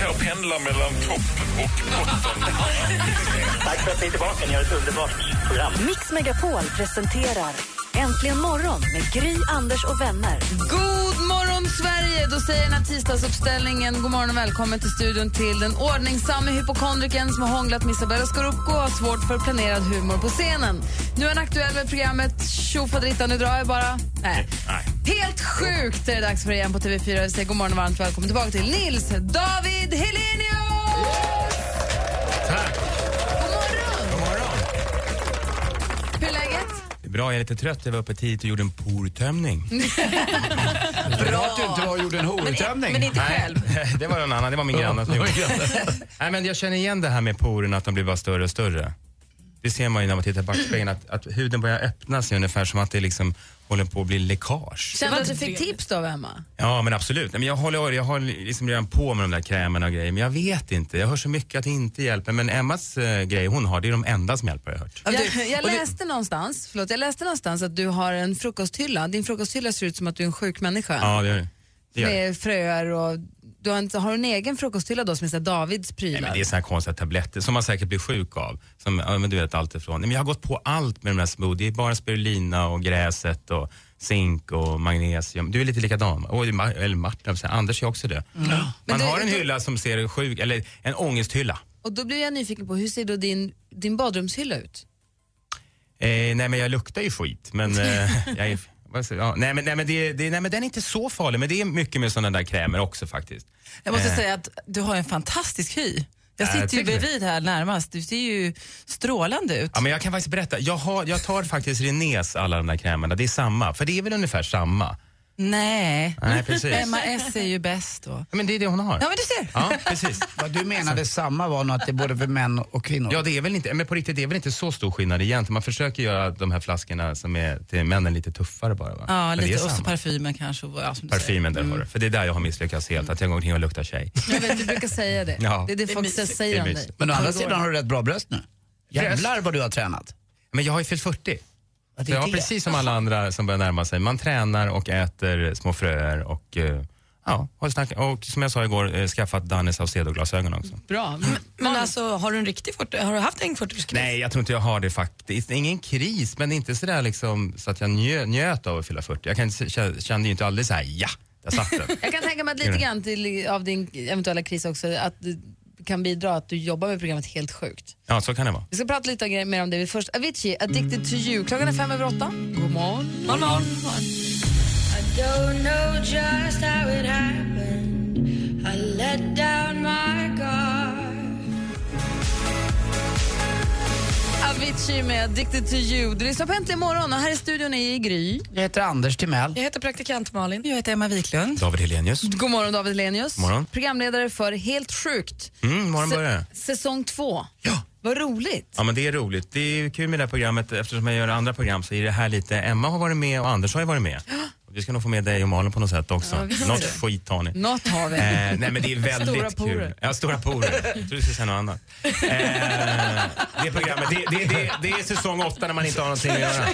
här och pendlar mellan topp och botten. Tack för att ni är tillbaka. Ni har ett underbart program. Mix Megapol presenterar Äntligen morgon med Gry, Anders och vänner. God morgon, Sverige! Då säger den här tisdagsuppställningen god morgon och välkommen till studion till den ordningsamme hypokondriken som har hånglat med Isabella Scorupco och har svårt för planerad humor på scenen. Nu är han aktuell med programmet Tjofaderittan, nu drar jag bara. Nej. Helt sjukt är det dags för igen på TV4. Vi säger god morgon och varmt välkommen tillbaka till Nils David Helenius! Är bra, jag är lite trött. Jag var uppe tidigt och gjorde en portömning. Bra att du inte var och gjorde en hortömning. Men inte själv. Nej, det var någon annan. Det var min granne som gjorde Nej, men Jag känner igen det här med porerna, att de blir bara större och större. Det ser man ju när man tittar i backspegeln, att, att huden börjar öppna sig ungefär som att det liksom håller på att bli läckage. Kände du att du fick tips då av Emma? Ja, men absolut. Men jag håller jag har liksom redan på med de där krämerna och grejer, men jag vet inte. Jag hör så mycket att det inte hjälper. Men Emmas eh, grej hon har, det är de enda som hjälper, har jag hört. Jag, jag läste någonstans, förlåt, jag läste någonstans att du har en frukosthylla. Din frukosthylla ser ut som att du är en sjuk människa. Ja, det gör det. det. Gör med fröer och du har, inte, har du en egen frukosthylla då som är så här Davids prylar? Nej, men det är såna här konstiga tabletter som man säkert blir sjuk av. Som, ja, men du vet allt ifrån. Nej, men jag har gått på allt med de här smoothie. Bara spirulina och gräset och zink och magnesium. Du är lite likadan. Och, eller Martin, Anders är också det. Men Man du- har en du- hylla som ser sjuk, eller en ångesthylla. Och då blir jag nyfiken på, hur ser då din, din badrumshylla ut? Eh, nej men jag luktar ju skit. Men, eh, jag är, ja, nej, men, nej, men det, det, nej men den är inte så farlig. Men det är mycket med sådana där krämer också faktiskt. Jag måste Eh. säga att du har en fantastisk hy. Jag Ja, sitter ju bredvid här närmast. Du ser ju strålande ut. Ja, men jag kan faktiskt berätta. Jag, har, jag tar faktiskt Renés alla de där krämerna. Det är samma. För det är väl ungefär samma. Nej. Nej, precis. Emma S är ju bäst då. Men det är det hon har. Ja, men du ser. Ja, precis. Vad du menade samma var nog att det är både för män och kvinnor. Ja, det är väl inte, men på riktigt, det är väl inte så stor skillnad egentligen. Man försöker göra de här flaskorna som är till männen lite tuffare bara. Va? Ja, Men det är lite. Och så parfymen kanske. Ja, Parfymen där har du. För det är där jag har misslyckats helt. Att jag går omkring och luktar tjej. Jag vet, du brukar säga det. Ja. Det är det, Det är folk mysigt. säger om dig. Men å andra sidan har du rätt bra bröst nu. Jävlar vad du har tränat. Men jag har ju fyllt 40. Ja, Så jag har precis som alla andra som börjar närma sig. Man tränar och äter små fröer och eh, ja, har snack, och som jag sa igår, eh, skaffat Danny Saucedo-glasögon också. Bra. Men alltså, har du en riktig 40, har du haft en 40-årskris? Nej, jag tror inte jag har det faktiskt. Det ingen kris, men inte sådär liksom så att jag njö, njöt av att fylla 40. Jag kan, kände ju inte aldrig så här, ja, där satt den. Jag kan tänka mig att lite grann till, av din eventuella kris också, att kan bidra att du jobbar med programmet helt sjukt. Ja, så kan det vara. Vi ska prata lite mer om det. Först Avicii, Addicted to you. Klockan är fem över åtta. God morgon. God morgon. Avicii med Addicted to you. Du lyssnar på Äntligen morgon och här i studion är Gry. Jag heter Anders Timell. Jag heter praktikant Malin. Jag heter Emma Wiklund. David Helenius. God morgon David Lenius. God morgon. Programledare för Helt sjukt. Mm, morgon börjar. Säsong två. Ja. Vad roligt. Ja men det är roligt. Det är kul med det här programmet eftersom jag gör andra program så är det här lite, Emma har varit med och Anders har ju varit med. Och vi ska nog få med dig och Malin på något sätt också. visst. Något skit har ni. Något har vi. Eh, nej men det är väldigt Stora kul. porer. Ja, stora porer. Jag trodde du skulle säga något annat. Eh, det programmet, det, det, det, det är säsong åtta när man inte har någonting att göra.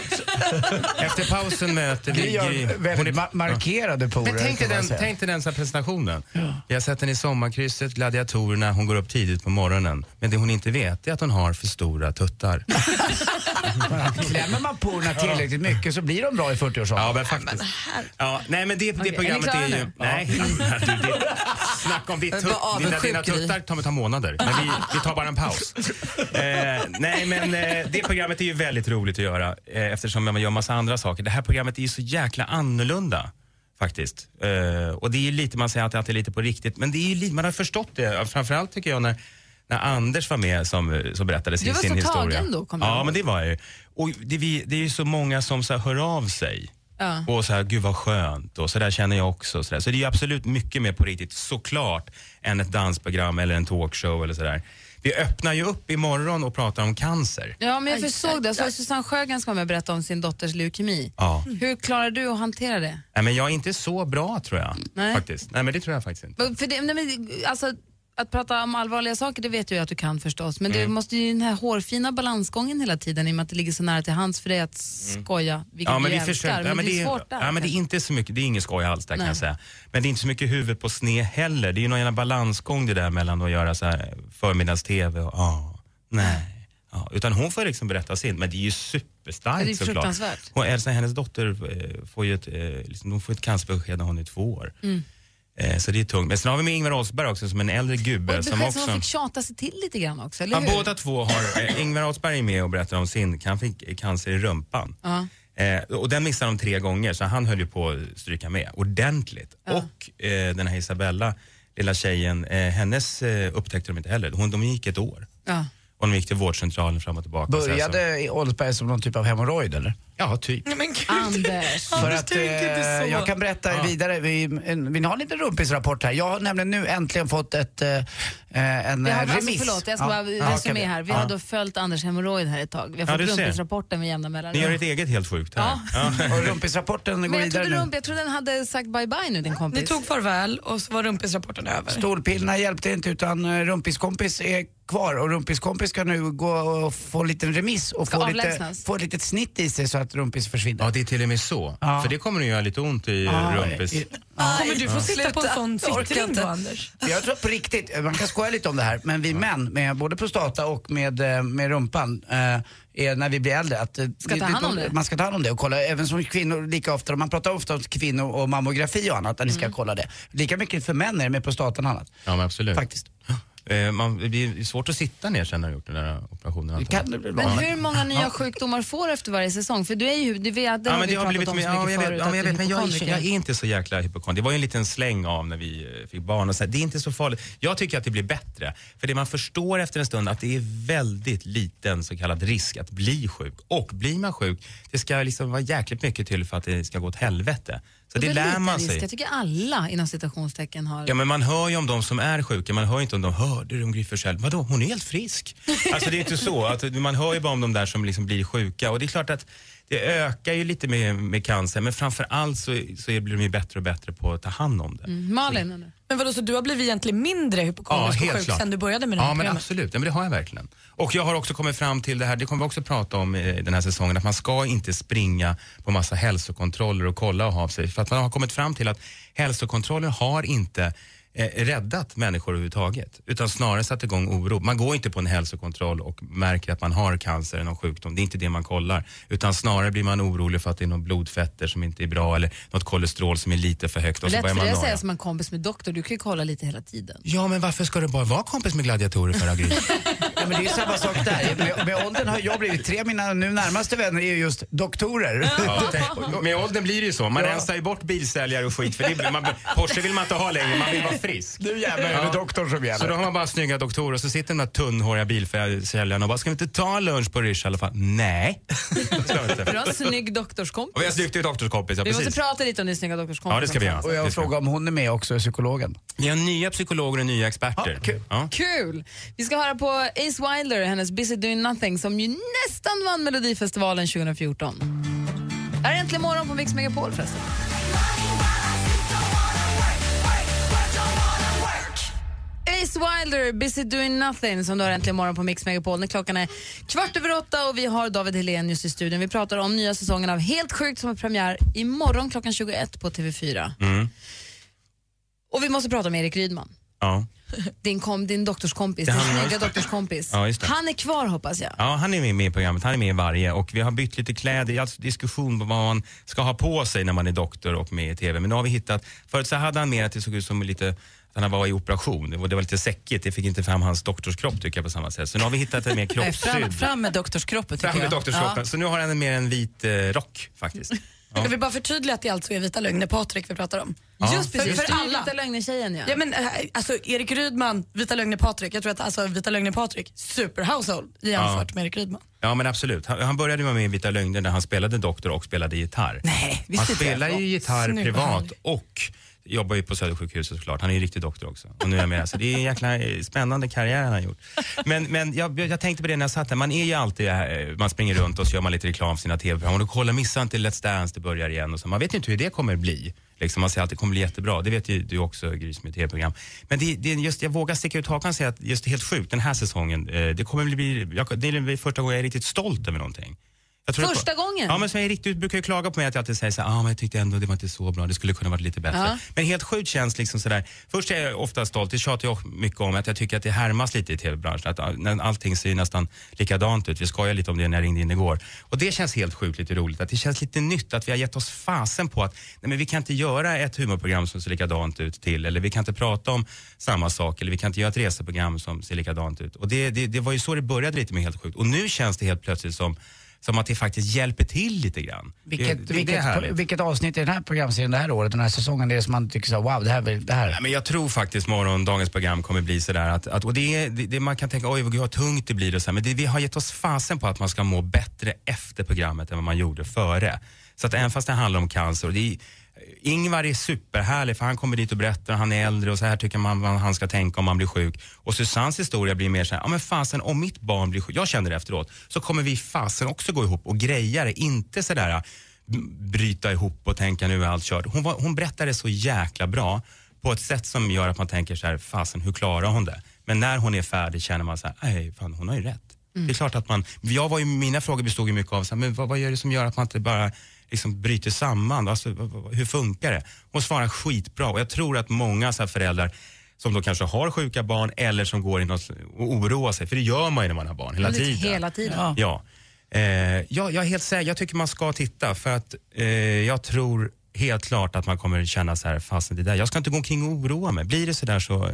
Efter pausen möter vi Vi gör väldigt Hon är- ma- markerade porer. Men tänk dig den, tänk dig den så här presentationen. Vi har sett henne i Sommarkrysset, Gladiatorerna, hon går upp tidigt på morgonen. Men det hon inte vet är att hon har för stora tuttar. Klämmer man porerna tillräckligt mycket så blir de bra i 40-årsåldern. Ja, men faktiskt. Ja, nej, men det, det Okej, programmet är är, ju... nu? Nej, du, det, snacka om ditt bara dina, dina tuttar kommer ta månader. Men vi, vi tar bara en paus. Eh, nej, men eh, det programmet är ju väldigt roligt att göra eh, eftersom man gör massa andra saker. Det här programmet är ju så jäkla annorlunda. Faktiskt. Eh, och det är ju lite, man säger att det är lite på riktigt, men det är ju lite, man har förstått det. Framförallt tycker jag när, när Anders var med som, som berättade sin, Du var så historia. tagen då, kommer Ja, men det var jag ju. Och det, vi, det är ju så många som så här, hör av sig Ja. Och så här, gud vad skönt och så där känner jag också. Så, där. så det är ju absolut mycket mer på riktigt såklart än ett dansprogram eller en talkshow eller sådär. Vi öppnar ju upp imorgon och pratar om cancer. Ja, men jag försåg det. Så Susanne Sjögren ska vara med och berätta om sin dotters leukemi. Ja. Hur klarar du att hantera det? Nej, men jag är inte så bra tror jag. Nej. Faktiskt. Nej men det tror jag faktiskt inte. För det, nej, men, alltså, att prata om allvarliga saker, det vet jag ju att du kan förstås. Men Mm. måste ju den här hårfina balansgången hela tiden i och med att det ligger så nära till hands för dig att skoja, vilket Mm. Ja, men du vi älskar. försöker, men, ja, men det är svårt där. ja, men det är inte så mycket, det är inget skoj alls där kan Nej. jag säga. Men det är inte så mycket huvud på sned heller. Det är ju någon jävla balansgång det där mellan att göra så här förmiddags-tv och ja, nej. Ja, utan hon får liksom berätta sin, men det är ju superstarkt Ja, det är såklart. Och Elsa, hennes dotter, eh, får ju ett, eh, liksom, de får ett cancerbesked när hon är två år. Mm. Eh, så det är tungt. Men sen har vi med Ingvar Oldsberg också som en äldre gubbe. Och som också... som hon fick tjata sig till lite grann också, eller Ja, hur? båda två har, eh, Ingvar Oldsberg är med och berättar om sin, han fick cancer i rumpan. Ja. Eh, och den missade de tre gånger så han höll ju på att stryka med ordentligt. Och eh, den här Isabella, lilla tjejen, eh, hennes eh, upptäckte de inte heller. Hon, de gick ett år. Ja. Och de gick till vårdcentralen fram och tillbaka. så Började Oldsberg som någon typ av hemorrojd eller? Ja, typ. Nej, men gud. Anders. För Anders, att tänk inte eh, så. jag kan berätta vidare, vi, en, vill ni ha en liten rumpisrapport här? Jag har nämligen nu äntligen fått ett, eh, en Vi har, eh, alltså, remiss. förlåt, jag ska Ja. bara Ja, resumé här. Vi Ja. har då följt Anders hemorrojd här ett tag. Vi har Ja, fått ser. rumpisrapporten med jämna Ni gör mellanrum. ett eget helt sjukt här. Ja. Ja. Och rumpisrapporten går Men jag vidare trodde, nu. rump, jag trodde den hade sagt bye bye nu din kompis. Ni tog farväl och så var rumpisrapporten över. Stolpillerna hjälpte inte utan eh, rumpiskompis är kvar och rumpiskompis ska nu gå och få en liten remiss och Ska få, lite, få ett litet snitt i sig så att rumpis försvinner. ja, det är till och med så. Ja. För det kommer att göra lite ont i Ja, rumpis. i- Kommer du få sitta på en sån sittring då, Anders? Jag tror på riktigt, man kan skoja lite om det här, men vi män med både prostata och med, eh, med rumpan eh, är när vi blir äldre att eh, Ska ta hand om det. man ska ta hand om det och kolla, även som kvinnor lika ofta, man pratar ofta om kvinnor och mammografi och annat, att ni Mm. ska kolla det. Lika mycket för män är det med prostatan och annat. Ja, men absolut. Faktiskt. Eh, man, det blir svårt att sitta ner sen när du gjort den där operationen. Kan Men hur många nya sjukdomar får du efter varje säsong? För du är ju, du vet, det Ja, har vi pratat blivit om så ja, mycket jag förut. ja, men jag, vet, men jag, är- hypokondriker. jag är inte så jäkla hypokondriker. Det var ju en liten släng av när vi eh, fick barn. Och så här. Det är inte så farligt. Jag tycker att det blir bättre. För det man förstår efter en stund att det är väldigt liten så kallad risk att bli sjuk. Och blir man sjuk, det ska liksom vara jäkligt mycket till för att det ska gå åt helvete. Så det är lär man risk. sig. Jag tycker alla inom citationstecken har... Ja men man hör ju om de som är sjuka, man hör inte om de hörde om Gry Forssell? Vadå, hon är helt frisk. Alltså det är inte så, att man hör ju bara om de där som liksom blir sjuka och det är klart att det ökar ju lite med, med cancer men framför allt så, så blir de ju bättre och bättre på att ta hand om det. Mm, Malin, eller? Men vadå, så du har blivit egentligen mindre hypokondrisk och sjuk sen du började med det här Ja, men programmet? absolut. Ja, men det har jag verkligen. Och jag har också kommit fram till det här, det kommer vi också prata om i den här säsongen, att man ska inte springa på massa hälsokontroller och kolla och ha av sig. För att man har kommit fram till att hälsokontroller har inte eh, räddat människor överhuvudtaget. Utan snarare satt igång oro. Man går inte på en hälsokontroll och märker att man har cancer eller någon sjukdom. Det är inte det man kollar. Utan snarare blir man orolig för att det är någon blodfetter som inte är bra eller något kolesterol som är lite för högt. Och så Lätt börjar för dig att säga som en kompis med doktor, du kan ju kolla lite hela tiden. Ja, men varför ska du bara vara kompis med gladiatorer för Agri? Men det är ju samma sak där. Med, med åldern har jag blivit, tre av mina nu närmaste vänner är ju just doktorer. Ja. Med åldern blir det ju så. Man Ja. rensar ju bort bilsäljare och skit. För det, man, Porsche vill man inte ha längre, man vill vara frisk. Nu jävlar är det doktorn som Så då gäller. har man bara snygga doktorer och så sitter de där tunnhåriga bilsäljarna och bara, ska vi inte ta lunch på Rish i alla fall? Nej. Du har en snygg doktorskompis. Och vi har snyggt doktorskompis, ja Vi måste prata lite om din snygga doktorskompis. Ja, det ska vi göra. Och jag frågar om hon är med också, psykologen. Vi har nya psykologer och nya experter. Ja, kul. Ja. Kul! Vi ska höra på Ace Wilder, hennes Busy Doing Nothing som ju nästan vann Melodifestivalen 2014. Här är Äntligen morgon på Mix Megapol förresten. Ace Wilder, Busy Doing Nothing som du har äntligen morgon på Mix Megapol. När klockan är kvart över åtta och vi har David Helenius i studion. Vi pratar om nya säsongen av Helt sjukt som har premiär imorgon klockan 21 på TV4. Mm. Och vi måste prata om Erik Rydman. Ja. Din, kom, din doktorskompis, Det din snygga doktorskompis. Ja, just det. Han är kvar hoppas jag. Ja, han är med, med i programmet. Han är med i varje och vi har bytt lite kläder. Alltså diskussion på vad man ska ha på sig när man är doktor och med i TV. Men nu har vi hittat, förut så hade han mer att det såg ut som lite att han var i operation. Det var, det var lite säckigt. Det fick inte fram hans doktorskropp tycker jag på samma sätt. Så nu har vi hittat en mer Nej, fram, fram med doktorskroppen tycker Fram med jag. doktorskroppen. Så nu har han en mer en vit eh, rock faktiskt. Jag vill bara förtydliga att det alltså är Vita lögner Patrik vi pratar om. Ja, Just för, just för är alla. Vita lögner-tjejen ja. Ja, men, eh, alltså, Erik Rydman, Vita lögner Patrik. Jag tror att alltså, Vita lögner Patrik, super household jämfört med Erik Rydman. Ja men absolut. Han, han började med Vita Lögner där han spelade doktor och spelade gitarr. Nej, visst han spelar ju gitarr Snygg och privat och jobbar ju på Södersjukhuset såklart. Han är ju riktig doktor också. Och nu är jag med. Så det är en jäkla eh, spännande karriär han har gjort. Men, men jag, jag tänkte på det när jag satt här. Man är ju alltid, här, man springer runt och så gör man lite reklam för sina tv-program. Och kolla, missa inte Let's Dance, det börjar igen. Och så. Man vet ju inte hur det kommer bli. Liksom, man säger att det kommer bli jättebra. Det vet ju du också, Gry, som är tv-program. Men det, det just, jag vågar sticka ut hakan och säga att just det helt sjukt, den här säsongen, eh, det kommer bli, jag, det är första gången jag är riktigt stolt över någonting. Första att, gången? Ja, men är riktigt, brukar ju klaga på mig att jag alltid säger så här, ah, men jag tyckte ändå det var inte så bra, det skulle kunna varit lite bättre. Ja. Men helt sjukt känns liksom sådär, först är jag ofta stolt, det tjatar jag mycket om, att jag tycker att det härmas lite i tv-branschen, att när allting ser ju nästan likadant ut. Vi skojade lite om det när jag ringde in igår. Och det känns helt sjukt lite roligt, att det känns lite nytt, att vi har gett oss fasen på att, nej men vi kan inte göra ett humorprogram som ser likadant ut till, eller vi kan inte prata om samma sak, eller vi kan inte göra ett reseprogram som ser likadant ut. Och det, det, det var ju så det började lite med helt sjukt. Och nu känns det helt plötsligt som som att det faktiskt hjälper till lite grann. Vilket, det, det, det vilket, härligt. vilket avsnitt i den här programserien det här året, den här säsongen, det är som man tycker så wow, det här, det här. Ja, men jag tror faktiskt morgondagens program kommer bli sådär att, att och det, det, det man kan tänka, oj vad tungt det blir och så här, men det, vi har gett oss fasen på att man ska må bättre efter programmet än vad man gjorde före. Så att även fast det handlar om cancer, det är, Ingvar är superhärlig för han kommer dit och berättar, han är äldre och så här tycker man han ska tänka om man blir sjuk. Och Susannes historia blir mer så här, ja men fasen om mitt barn blir sjuk, jag känner det efteråt, så kommer vi fasen också gå ihop och greja det, inte sådär bryta ihop och tänka nu är allt kört. Hon, var, hon berättade så jäkla bra på ett sätt som gör att man tänker så här, fasen hur klarar hon det? Men när hon är färdig känner man så här, nej fan hon har ju rätt. Det är klart att man, jag var ju, mina frågor bestod ju mycket av så här, men vad, vad gör det som gör att man inte bara liksom bryter samman? Alltså, hur funkar det? Hon svarar skitbra och jag tror att många så här föräldrar som då kanske har sjuka barn eller som går in och oroar sig, för det gör man ju när man har barn hela tiden. Hela tiden. Ja. Ja. Eh, ja, jag är helt säker. Jag tycker man ska titta för att eh, jag tror helt klart att man kommer känna så här, fasen det där, jag ska inte gå omkring och oroa mig. Blir det så där så,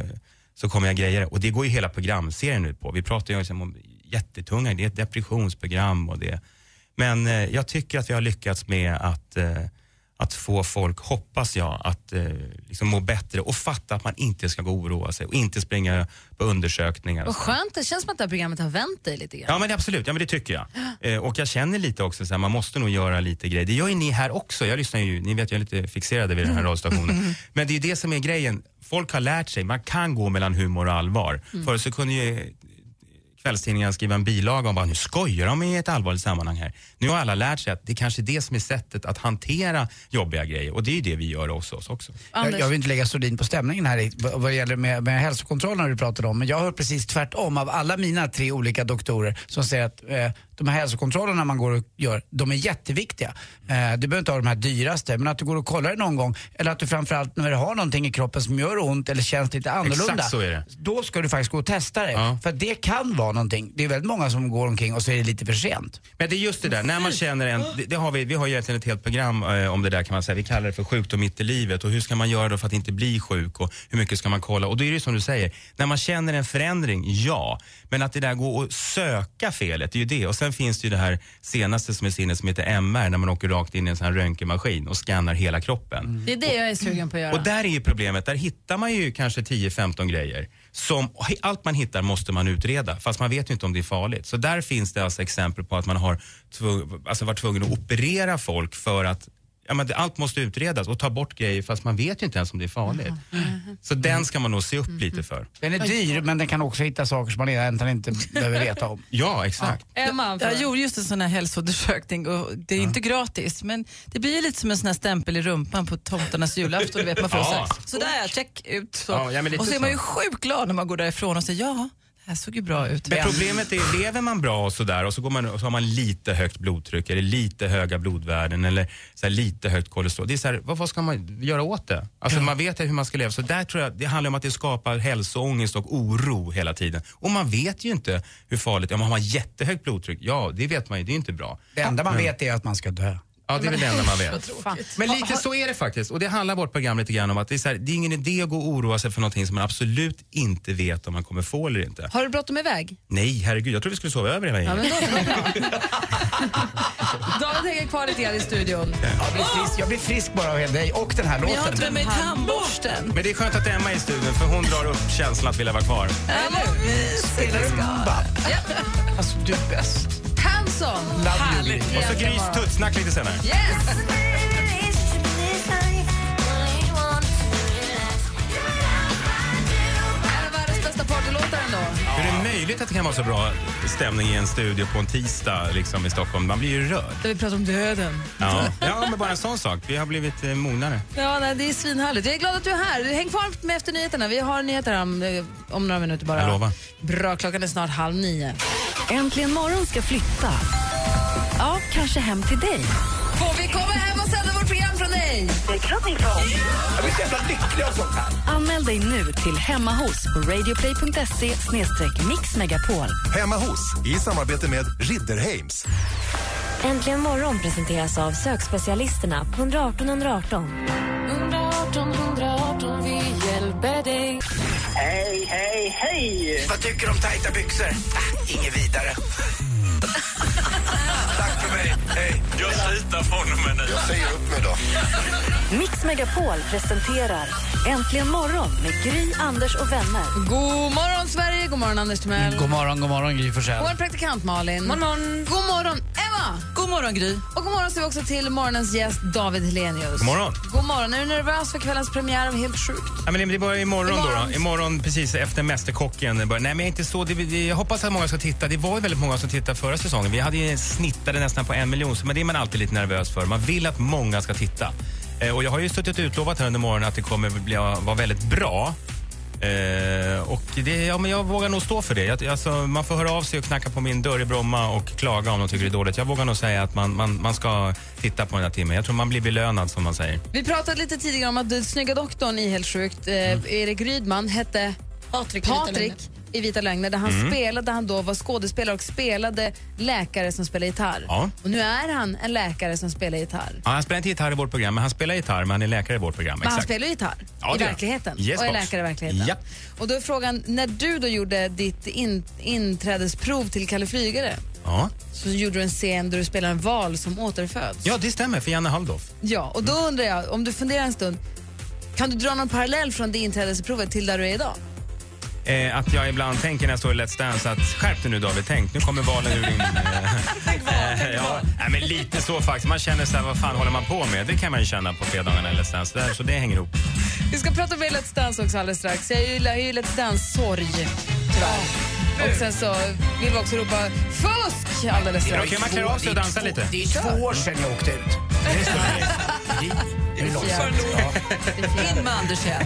så kommer jag greja det. Och det går ju hela programserien ut på. Vi pratar ju liksom om jättetunga, det är ett depressionsprogram och det. Men eh, jag tycker att vi har lyckats med att eh, att få folk, hoppas jag, att eh, liksom må bättre och fatta att man inte ska gå och oroa sig och inte springa på undersökningar. och Vad skönt, det känns som att det här programmet har vänt dig lite grann. Ja men absolut, ja, men det tycker jag. Och jag känner lite också så här, man måste nog göra lite grejer. Det gör ju ni här också. Jag lyssnar ju, ni vet jag är lite fixerad vid den här radiostationen. Men det är ju det som är grejen. Folk har lärt sig, man kan gå mellan humor och allvar. Förut så kunde ju kvällstidningarna skriva en bilaga om bara, nu skojar de i ett allvarligt sammanhang här. Nu har alla lärt sig att det kanske är det som är sättet att hantera jobbiga grejer och det är ju det vi gör hos oss också. Jag, jag vill inte lägga sordin på stämningen här vad det gäller med, med hälsokontrollerna du pratade om. Men jag har hört precis tvärtom av alla mina tre olika doktorer som säger att eh, de här hälsokontrollerna man går och gör, de är jätteviktiga. Eh, du behöver inte ha de här dyraste, men att du går och kollar det någon gång. Eller att du framförallt när du har någonting i kroppen som gör ont eller känns lite annorlunda. Exakt så är det. Då ska du faktiskt gå och testa det. Ja. För det kan vara någonting. Det är väldigt många som går omkring och så är det lite för sent. Men det är just det där, när man känner en, det, det har vi, vi har ju egentligen ett helt program eh, om det där kan man säga. Vi kallar det för sjukdom mitt i livet och hur ska man göra då för att inte bli sjuk och hur mycket ska man kolla? Och då är det ju som du säger, när man känner en förändring, ja. Men att det där går att söka felet, det är ju det. Och sen finns det ju det här senaste som är sinne som heter MR, när man åker rakt in i en sån här röntgenmaskin och skannar hela kroppen. Det är det jag är sugen på att göra. Och där är ju problemet, där hittar man ju kanske 10-15 grejer. Som, allt man hittar måste man utreda, fast man vet ju inte om det är farligt. Så där finns det alltså exempel på att man har tvu- alltså varit tvungen att operera folk för att Ja, men det, allt måste utredas och ta bort grejer fast man vet ju inte ens om det är farligt. Så den ska man nog se upp lite för. Den är dyr men den kan också hitta saker som man egentligen inte behöver veta om. Ja, exakt. Emma, Jag gjorde just en sån här hälsoundersökning och det är inte gratis men det blir ju lite som en sån här stämpel i rumpan på tomtarnas julafton. Du vet, man får Ja. så, här, så där ja, check ut. Så. Ja, ja, och så är man ju sjukt glad när man går därifrån och säger ja, det såg ju bra ut. Men problemet är, lever man bra och sådär och så, går man, och så har man lite högt blodtryck eller lite höga blodvärden eller så här, lite högt kolesterol. Det är så här, vad, vad ska man göra åt det? Alltså man vet hur man ska leva. Så där tror jag, det handlar om att det skapar hälsoångest och oro hela tiden. Och man vet ju inte hur farligt, om man har jättehögt blodtryck, ja det vet man ju, det är inte bra. Det enda man vet är att man ska dö. Ja, det är väl det enda man vet. Men lite så är det faktiskt. Och det handlar vårt program lite grann om att det är, så här, det är ingen idé att gå och oroa sig för någonting som man absolut inte vet om man kommer få eller inte. Har du bråttom iväg? Nej, herregud, jag trodde vi skulle sova över hela Ja, gänget. men då, bra. David hänger kvar lite grann i studion. Jag blir frisk, jag blir frisk bara av dig och den här Men jag har låten. inte med mig tandborsten. Men det är skönt att Emma är i studion för hon drar upp känslan att vilja vara kvar. Spelar du Mumba? Alltså, du är bäst. Hanson! Love you, Gry. Och så Grys tuttsnack lite senare. Yes! Hur är det möjligt att det kan vara så bra stämning i en studio på en tisdag liksom, i Stockholm? Man blir ju rörd. Där vi pratar om döden. Ja, ja men bara en sån sak. Vi har blivit eh, mognare. Ja, nej, det är svinhärligt. Jag är glad att du är här. Häng kvar med efter nyheterna. Vi har nyheter om, eh, om några minuter bara. Jag lovar. Bra, klockan är snart halv nio. Äntligen morgon ska flytta. Ja, kanske hem till dig. Får vi komma hem och sända vårt program från dig? Det klart ni får. Jag blir så jävla lycklig av sånt här. Anmäl dig nu till Hemma hos på radioplay.se mixmegapol. Hemma hos, i samarbete med Ridderheims. Äntligen morgon presenteras av sökspecialisterna på 118 118. 118 118, Hej, hej! Vad tycker du om tajta byxor? Ah, inget vidare. Tack för mig. Hej. Jag slutar från och med nu. Jag säger upp mig då. Mix Megapol presenterar Äntligen morgon med Gry, Anders och vänner. God morgon, Sverige! God morgon, Anders Timell. God morgon, god morgon Gry Forssell. Vår praktikant Malin. God morgon. God morgon, God morgon, Gry. Och god morgon säger vi också till morgonens gäst David Helenius. God morgon. God morgon. Är du nervös för kvällens premiär av Helt sjukt? Ja, men det börjar imorgon, Imorgon. då, då. Imorgon precis efter Mästerkocken. börjar- Nej, men jag är inte så. Det, det, jag hoppas att många ska titta. Det var ju väldigt många som tittade förra säsongen. Vi hade ju snittade nästan på en miljon, men det är man alltid lite nervös för. Man vill att många ska titta. Eh, och jag har ju suttit utlovat här under morgonen att det kommer bli, vara väldigt bra. Eh, och det, ja, men jag vågar nog stå för det. Jag, alltså, man får höra av sig och knacka på min dörr i Bromma och klaga om de tycker det är dåligt. Jag vågar nog säga att man, man, man ska titta på den här timmen. Jag tror man blir belönad som man säger. Vi pratade lite tidigare om att den snygga doktorn i Helt sjukt, eh, Erik Rydman, hette Patrik Patrik. I Vita Lögner där han Mm. spelade, han då var skådespelare och spelade läkare som spelar gitarr. Ja. Och nu är han en läkare som spelar gitarr. Ja, han spelar inte gitarr i vårt program, men han spelar gitarr, men han är läkare i vårt program. Men han Exakt. spelar ju gitarr Ja, i det gör han. verkligheten Yes, och är boss. läkare i verkligheten. Ja. Och då är frågan, när du då gjorde ditt in, inträdesprov till Kalle Flygare Ja. så gjorde du en scen där du spelar en val som återföds. ja, det stämmer, för Janne Halldorf. Ja, och då undrar jag, om du funderar en stund, kan du dra någon parallell från det inträdesprovet till där du är idag? Eh, att jag ibland tänker när jag står i Let's Dance att skärp dig nu David, tänk nu kommer valen ur din... Eh, eh, ja, nej, men lite så faktiskt. Man känner så här, vad fan håller man på med? Det kan man ju känna på fredagarna i Let's Dance, där, så det hänger ihop. Vi ska prata mer Let's Dance också alldeles strax. Jag gillar ju Let's Dance-sorg, tyvärr. Och sen så vill vi också ropa fusk alldeles strax. Okej, man klär av sig och dansar lite. Det är två år sedan jag åkte ut. Det är så det är. Det är långsamt. Ja, In med Anders igen.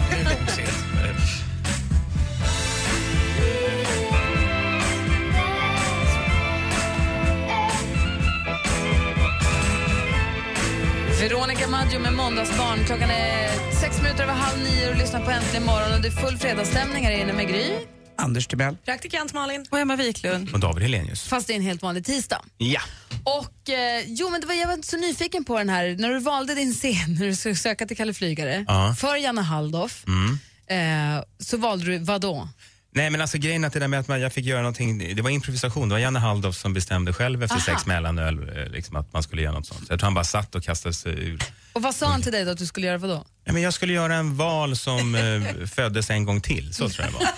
Veronica Maggio med Måndagsbarn. Klockan är sex minuter över halv nio och lyssnar på Äntligen morgon. Och det är full fredagsstämning här inne med Gry. Anders Timell. Praktikant Malin. Och Emma Wiklund. Och David Helenius. Fast det är en helt vanlig tisdag. Ja. Och eh, jo, men det var, jag var inte så nyfiken på den här, när du valde din scen, när du skulle söka till Kalle Flygare, Ja. för Janne Halldorf, Mm. eh, så valde du vad då? Nej men alltså grejen att det där med att man, jag fick göra någonting, det var improvisation. Det var Janne Halldorf som bestämde själv efter Aha. sex mellanöl eh, liksom, att man skulle göra något sånt. Så jag tror han bara satt och kastade sig ur. Och vad sa han till dig då att du skulle göra vad då? Ja, men jag skulle göra en val som eh, föddes en gång till, så tror jag det var.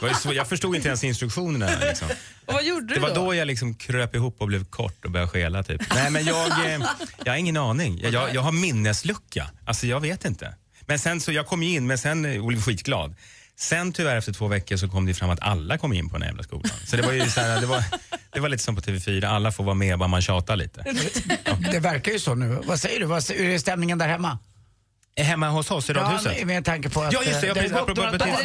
Det var så, jag förstod inte ens instruktionerna. Liksom. Och vad gjorde Det du var då? då jag liksom kröp ihop och blev kort och började skela typ. Nej men jag, eh, jag har ingen aning. Jag, jag, jag har minneslucka. Alltså jag vet inte. Men sen så, jag kom ju in, men sen och blev skitglad. Sen tyvärr efter två veckor så kom det fram att alla kom in på den här jävla skolan. Så det var ju så här, det var, det var lite som på TV4, alla får vara med bara man tjatar lite. Det verkar ju så nu. Vad säger du? Vad, hur är stämningen där hemma? Hemma hos oss i radhuset? Ja, med tanke på att Ja, just det, eh, ja, det precis, har gått några dagar?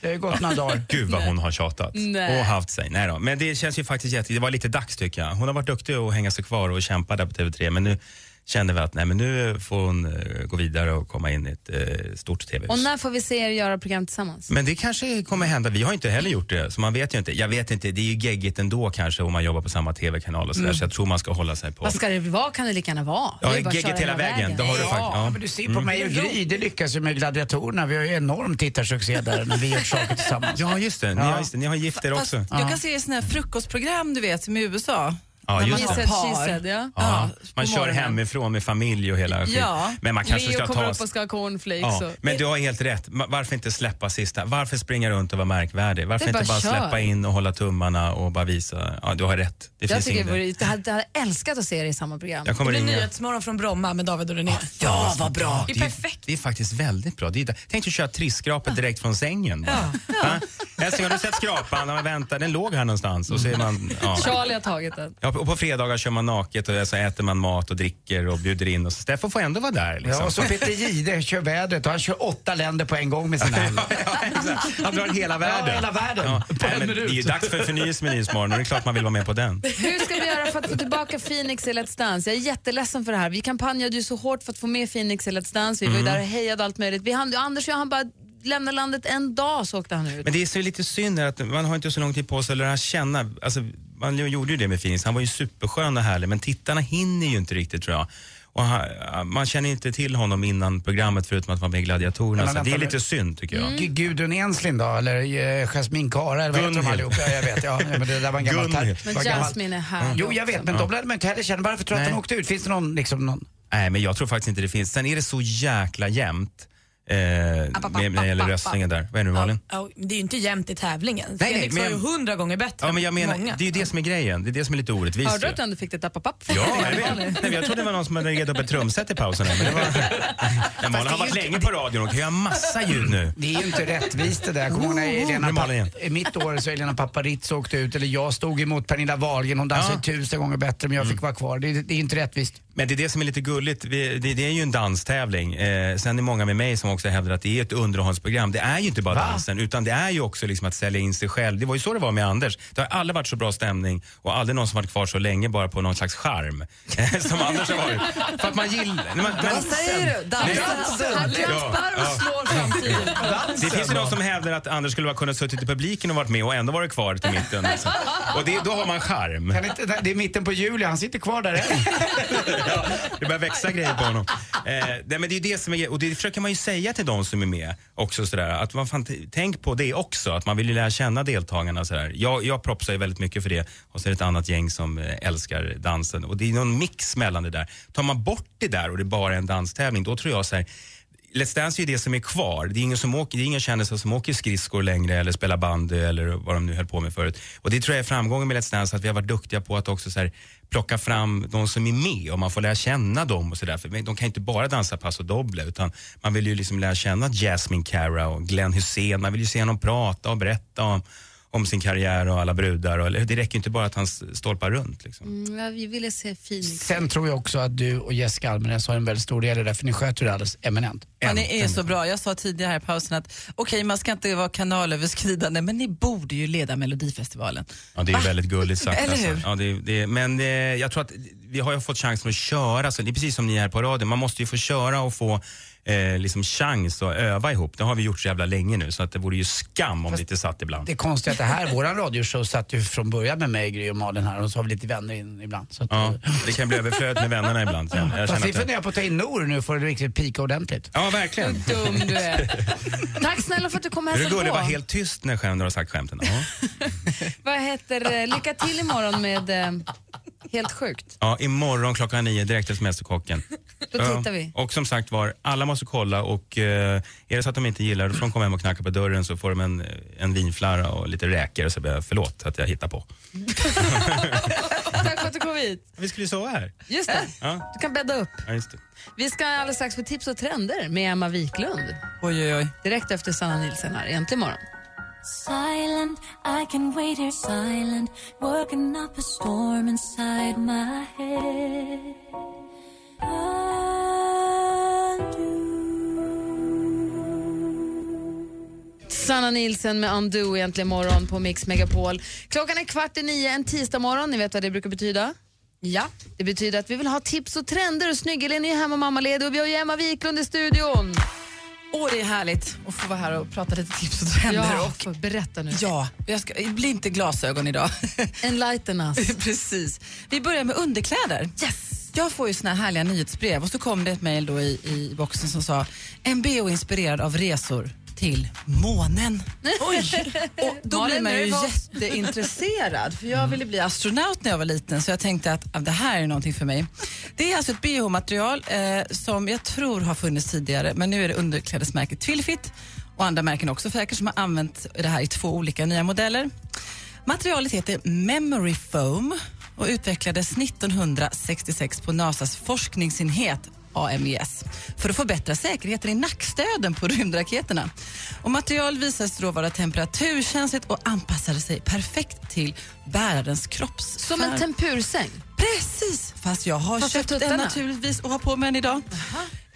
Det har ju gått några dagar. Gud vad hon har tjatat Nej. och haft sig. Nej då. Men det känns ju faktiskt jätte, det var lite dags tycker jag. Hon har varit duktig att hänga sig kvar och kämpa där på TV3 men nu kände vi att nej, men nu får hon eh, gå vidare och komma in i ett eh, stort TV-hus. Och när får vi se er göra program tillsammans? Men det kanske kommer hända. Vi har inte heller gjort det, så man vet ju inte. Jag vet inte, det är ju geggigt ändå kanske om man jobbar på samma TV-kanal och sådär, Mm. så jag tror man ska hålla sig på. Vad ska det vara? Kan det lika gärna vara? Ja, Det är geggigt hela vägen. Det har du Ja. faktiskt. Ja. Men du ser på Mm. mig och Gry, det lyckas ju med gladiatorerna. Vi har ju enorm tittarsuccé där när vi gör saker tillsammans. Ja, just det. Ni, Ja. har, just det. Ni har gift er Fast också. jag kan se såna här frukostprogram du vet som i USA. Ja, När just man det. har par. Said, ja. Ja, man på kör morgonen. hemifrån med familj och hela skit. Ja. Men man kanske Leo ska kommer ta... upp och ska ha cornflakes. Ja, och... men du har helt rätt. Ma- Varför inte släppa sista? Varför springa runt och vara märkvärdig? Varför Det är inte bara bara kör. släppa in och hålla tummarna och bara visa? Ja, du har rätt. Det jag, finns tycker inget. det vore, jag, hade, jag hade älskat att se er i samma program. Jag kommer Det blir ringa. Nyhetsmorgon från Bromma med David och René. Ja, vad bra! Det är Det är, perfekt. det är faktiskt väldigt bra. Det är, tänk dig köra trisskrapet direkt från sängen. bara. Ja. Älskling, har du sett skrapan? Ja, vänta, den låg här någonstans. Och så är man, ja. Charlie har tagit den. Ja, och på fredagar kör man naket och så äter man mat och dricker och bjuder in. Och så Steffo får ändå vara där. Liksom. Ja, och så Peter Jihde kör vädret och han kör åtta länder på en gång med sina Han drar hela världen. Ja, hela världen. Ja. På Nej, en men det är ju dags för förnyelse med Nyhetsmorgon och det är klart man vill vara med på den. Hur ska vi göra för att få tillbaka Phoenix i Let's Dance? Jag är jätteledsen för det här. Vi kampanjade ju så hårt för att få med Phoenix i Let's Dance. Vi var ju Mm. där och hejade allt möjligt. Vi hann, Anders och jag, han bara lämnade landet en dag så åkte han ut. Men det är så lite synd att man har inte så lång tid på sig att lära känna. Alltså, man gjorde ju det med Phoenix. Han var ju superskön och härlig men tittarna hinner ju inte riktigt tror jag. Och han, man känner inte till honom innan programmet förutom att vara med i Gladiatorerna. Men Så det är lite synd tycker jag. G- Gudrun Enslind då, eller eh, Jasmine Kara, eller vad heter de Gunhild. allihop? Ja, jag vet. Ja, men det där var en gammal term. Men var gammal- Jasmine är här Jo, jag vet, men de lärde man inte heller känna. Varför tror du att de åkte ut? Finns det någon, liksom, någon... Nej, men jag tror faktiskt inte det finns. Sen är det så jäkla jämnt. Eh, med, när det gäller röstningen där. Vad är det nu Malin? Ja, det är ju inte jämnt i tävlingen. nej, Felix men var ju hundra gånger bättre Ja, men jag menar, många. det är ju det som är grejen. Det är det som är lite orättvist. Hörde du att du ändå fick det tappa-papp? Ja, jag vet. Nej, jag trodde det var någon som hade gett upp ett trumset i pausen. här, Men det var... Men Malin har varit länge på radion och kan göra massa ljud nu. Det är ju inte rättvist det där. Kommer ihåg när Nu Elena. Papp- mitt år så Elena Paparizou åkte ut, eller jag stod emot Pernilla Wahlgren. Hon dansade Ja. tusen gånger bättre men jag fick vara kvar. Det, är- det är inte rättvist. Men det är det som är lite gulligt. Vi, det, det är ju en danstävling. Eh, sen är det många med mig som också hävdar att det är ett underhållsprogram. Det är ju inte bara Va? dansen utan det är ju också liksom att sälja in sig själv. Det var ju så det var med Anders. Det har aldrig varit så bra stämning och aldrig någon som varit kvar så länge bara på någon slags charm. eh, som Anders har varit. För att man gillar... Men, Vad säger du? Dansen? Han trampar och Ja, slår framtiden. Det finns ju de som hävdar att Anders skulle ha kunnat suttit i publiken och varit med och ändå varit kvar till mitten. Liksom. Och det, då har man charm. Kan inte, det är mitten på juli, han sitter kvar där än. ja, det börjar växa grejer på honom. Eh, nej, men det är det som är, och det försöker man ju säga till de som är med också sådär, att man fan, tänk på det också, att man vill ju lära känna deltagarna sådär. Jag, jag propsar ju väldigt mycket för det och så är det ett annat gäng som eh, älskar dansen och det är någon mix mellan det där. Tar man bort det där och det är bara en danstävling, då tror jag så här, Let's Dance är ju det som är kvar. Det är ingen, som åker, det är ingen kändisar som åker skridskor längre eller spelar bandy eller vad de nu höll på med förut. Och det tror jag är framgången med Let's Dance, att vi har varit duktiga på att också så här, plocka fram de som är med och man får lära känna dem och sådär. För de kan inte bara dansa paso doble utan man vill ju liksom lära känna Jasmine Cara och Glenn Hussein. Man vill ju se honom prata och berätta om, om sin karriär och alla brudar. Och, det räcker inte bara att han stolpar runt. Liksom. Mm, ja, vi ville se Phoenix. Sen tror jag också att du och Jessica Almenäs har en väldigt stor del i det, för ni sköter det alldeles eminent. Ja, ni är så bra. Jag sa tidigare här i pausen att okej, man ska inte vara kanalöverskridande, men ni borde ju leda Melodifestivalen. Ja, det är väldigt gulligt sagt. Eller hur? Alltså. Ja, det, det, men eh, jag tror att vi har ju fått chansen att köra, så det är precis som ni är här på radion. Man måste ju få köra och få eh, liksom chans att öva ihop. Det har vi gjort så jävla länge nu så att det vore ju skam om det inte satt ibland. Det är konstigt att det här, våran radioshow satt ju från början med mig, Gry och Malin här och så har vi lite vänner in ibland. Så att, Ja, det kan bli överflöd med vännerna ibland. sen. Jag Fast vi det... funderar på att ta in Nor nu för att riktigt pika ordentligt. Ja, verkligen. Dum du är. Tack snälla för att du kom och du hälsade på. var helt tyst när skämten har sagt skämten. Ja. Vad heter eh, Lycka till imorgon med eh, Helt sjukt. ja, imorgon klockan nio direkt efter Mästerkocken. Då tittar vi. Och som sagt var, alla måste kolla och eh, är det så att de inte gillar det, får de komma hem och knacka på dörren så får de en, en vinflarra och lite räkor och så blir jag förlåt att jag hittar på. Tack för att du kom hit. Vi skulle sova här. Just det. Ja, Du kan bädda upp. ja just det. Vi ska alldeles strax få tips och trender med Emma Wiklund. Oj, oj, oj. Direkt efter Sanna Nilsson här, äntligen morgon. Silent, I can wait here silent, working up a storm inside my head. Sanna Nilsson med Undo egentligen morgon på Mix Megapol. Klockan är kvart i nio en tisdag morgon. Ni vet vad det brukar betyda? Ja. Det betyder att vi vill ha tips och trender och Snygg-Elin är hemma mammaledig och vi har ju Emma Wiklund i studion. Åh, det är härligt att få vara här och prata lite tips och trender. Ja, och, berätta nu. ja, jag ska, det blir inte glasögon idag. Enlighten us. Precis. Vi börjar med underkläder. Yes! Jag får ju såna här härliga nyhetsbrev och så kom det ett mejl då i, i boxen som sa en bh inspirerad av resor till månen. Oj! Och då blir man ju jätteintresserad för jag ville bli astronaut när jag var liten så jag tänkte att ah, det här är någonting för mig. Det är alltså ett bh-material eh, som jag tror har funnits tidigare men nu är det underklädesmärket Twilfit och andra märken också säkert som har använt det här i två olika nya modeller. Materialet heter Memory Foam och utvecklades 1966 på NASAs forskningsenhet AMES för att förbättra säkerheten i nackstöden på rymdraketerna. Och material visade sig då vara temperaturkänsligt och anpassade sig perfekt till bärarens kropps. Som en tempursäng. Precis, fast jag har Fast köpt en tuttarna? naturligtvis och har på mig den idag.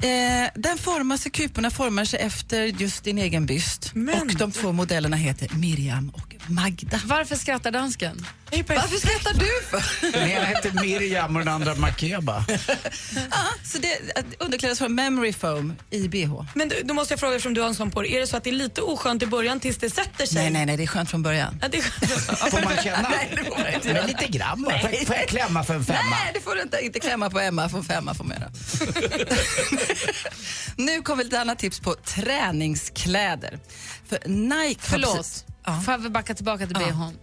Eh, den formar sig, kuporna formar sig efter just din egen byst och de två modellerna heter Miriam och Magda. Varför skrattar dansken? Varför skrattar du för? Den ena heter Miriam och den andra Makeba. ja, så det underklädes från Memory Foam i bh. Men du, då måste jag fråga eftersom du har en sån på dig. Är det så att det är lite oskönt i början tills det sätter sig? Nej, nej, nej, det är skönt från början. Ja, det är skönt. Får man känna? Nej, det får man inte Men göra. lite grann bara. Får, får jag klämma för en femma? Nej, det får du inte. Inte klämma på Emma, får femma får mera. nu kommer lite annat tips på träningskläder. För Nike har Förlåt. Ja. Får jag backa tillbaka till Ja, bhn?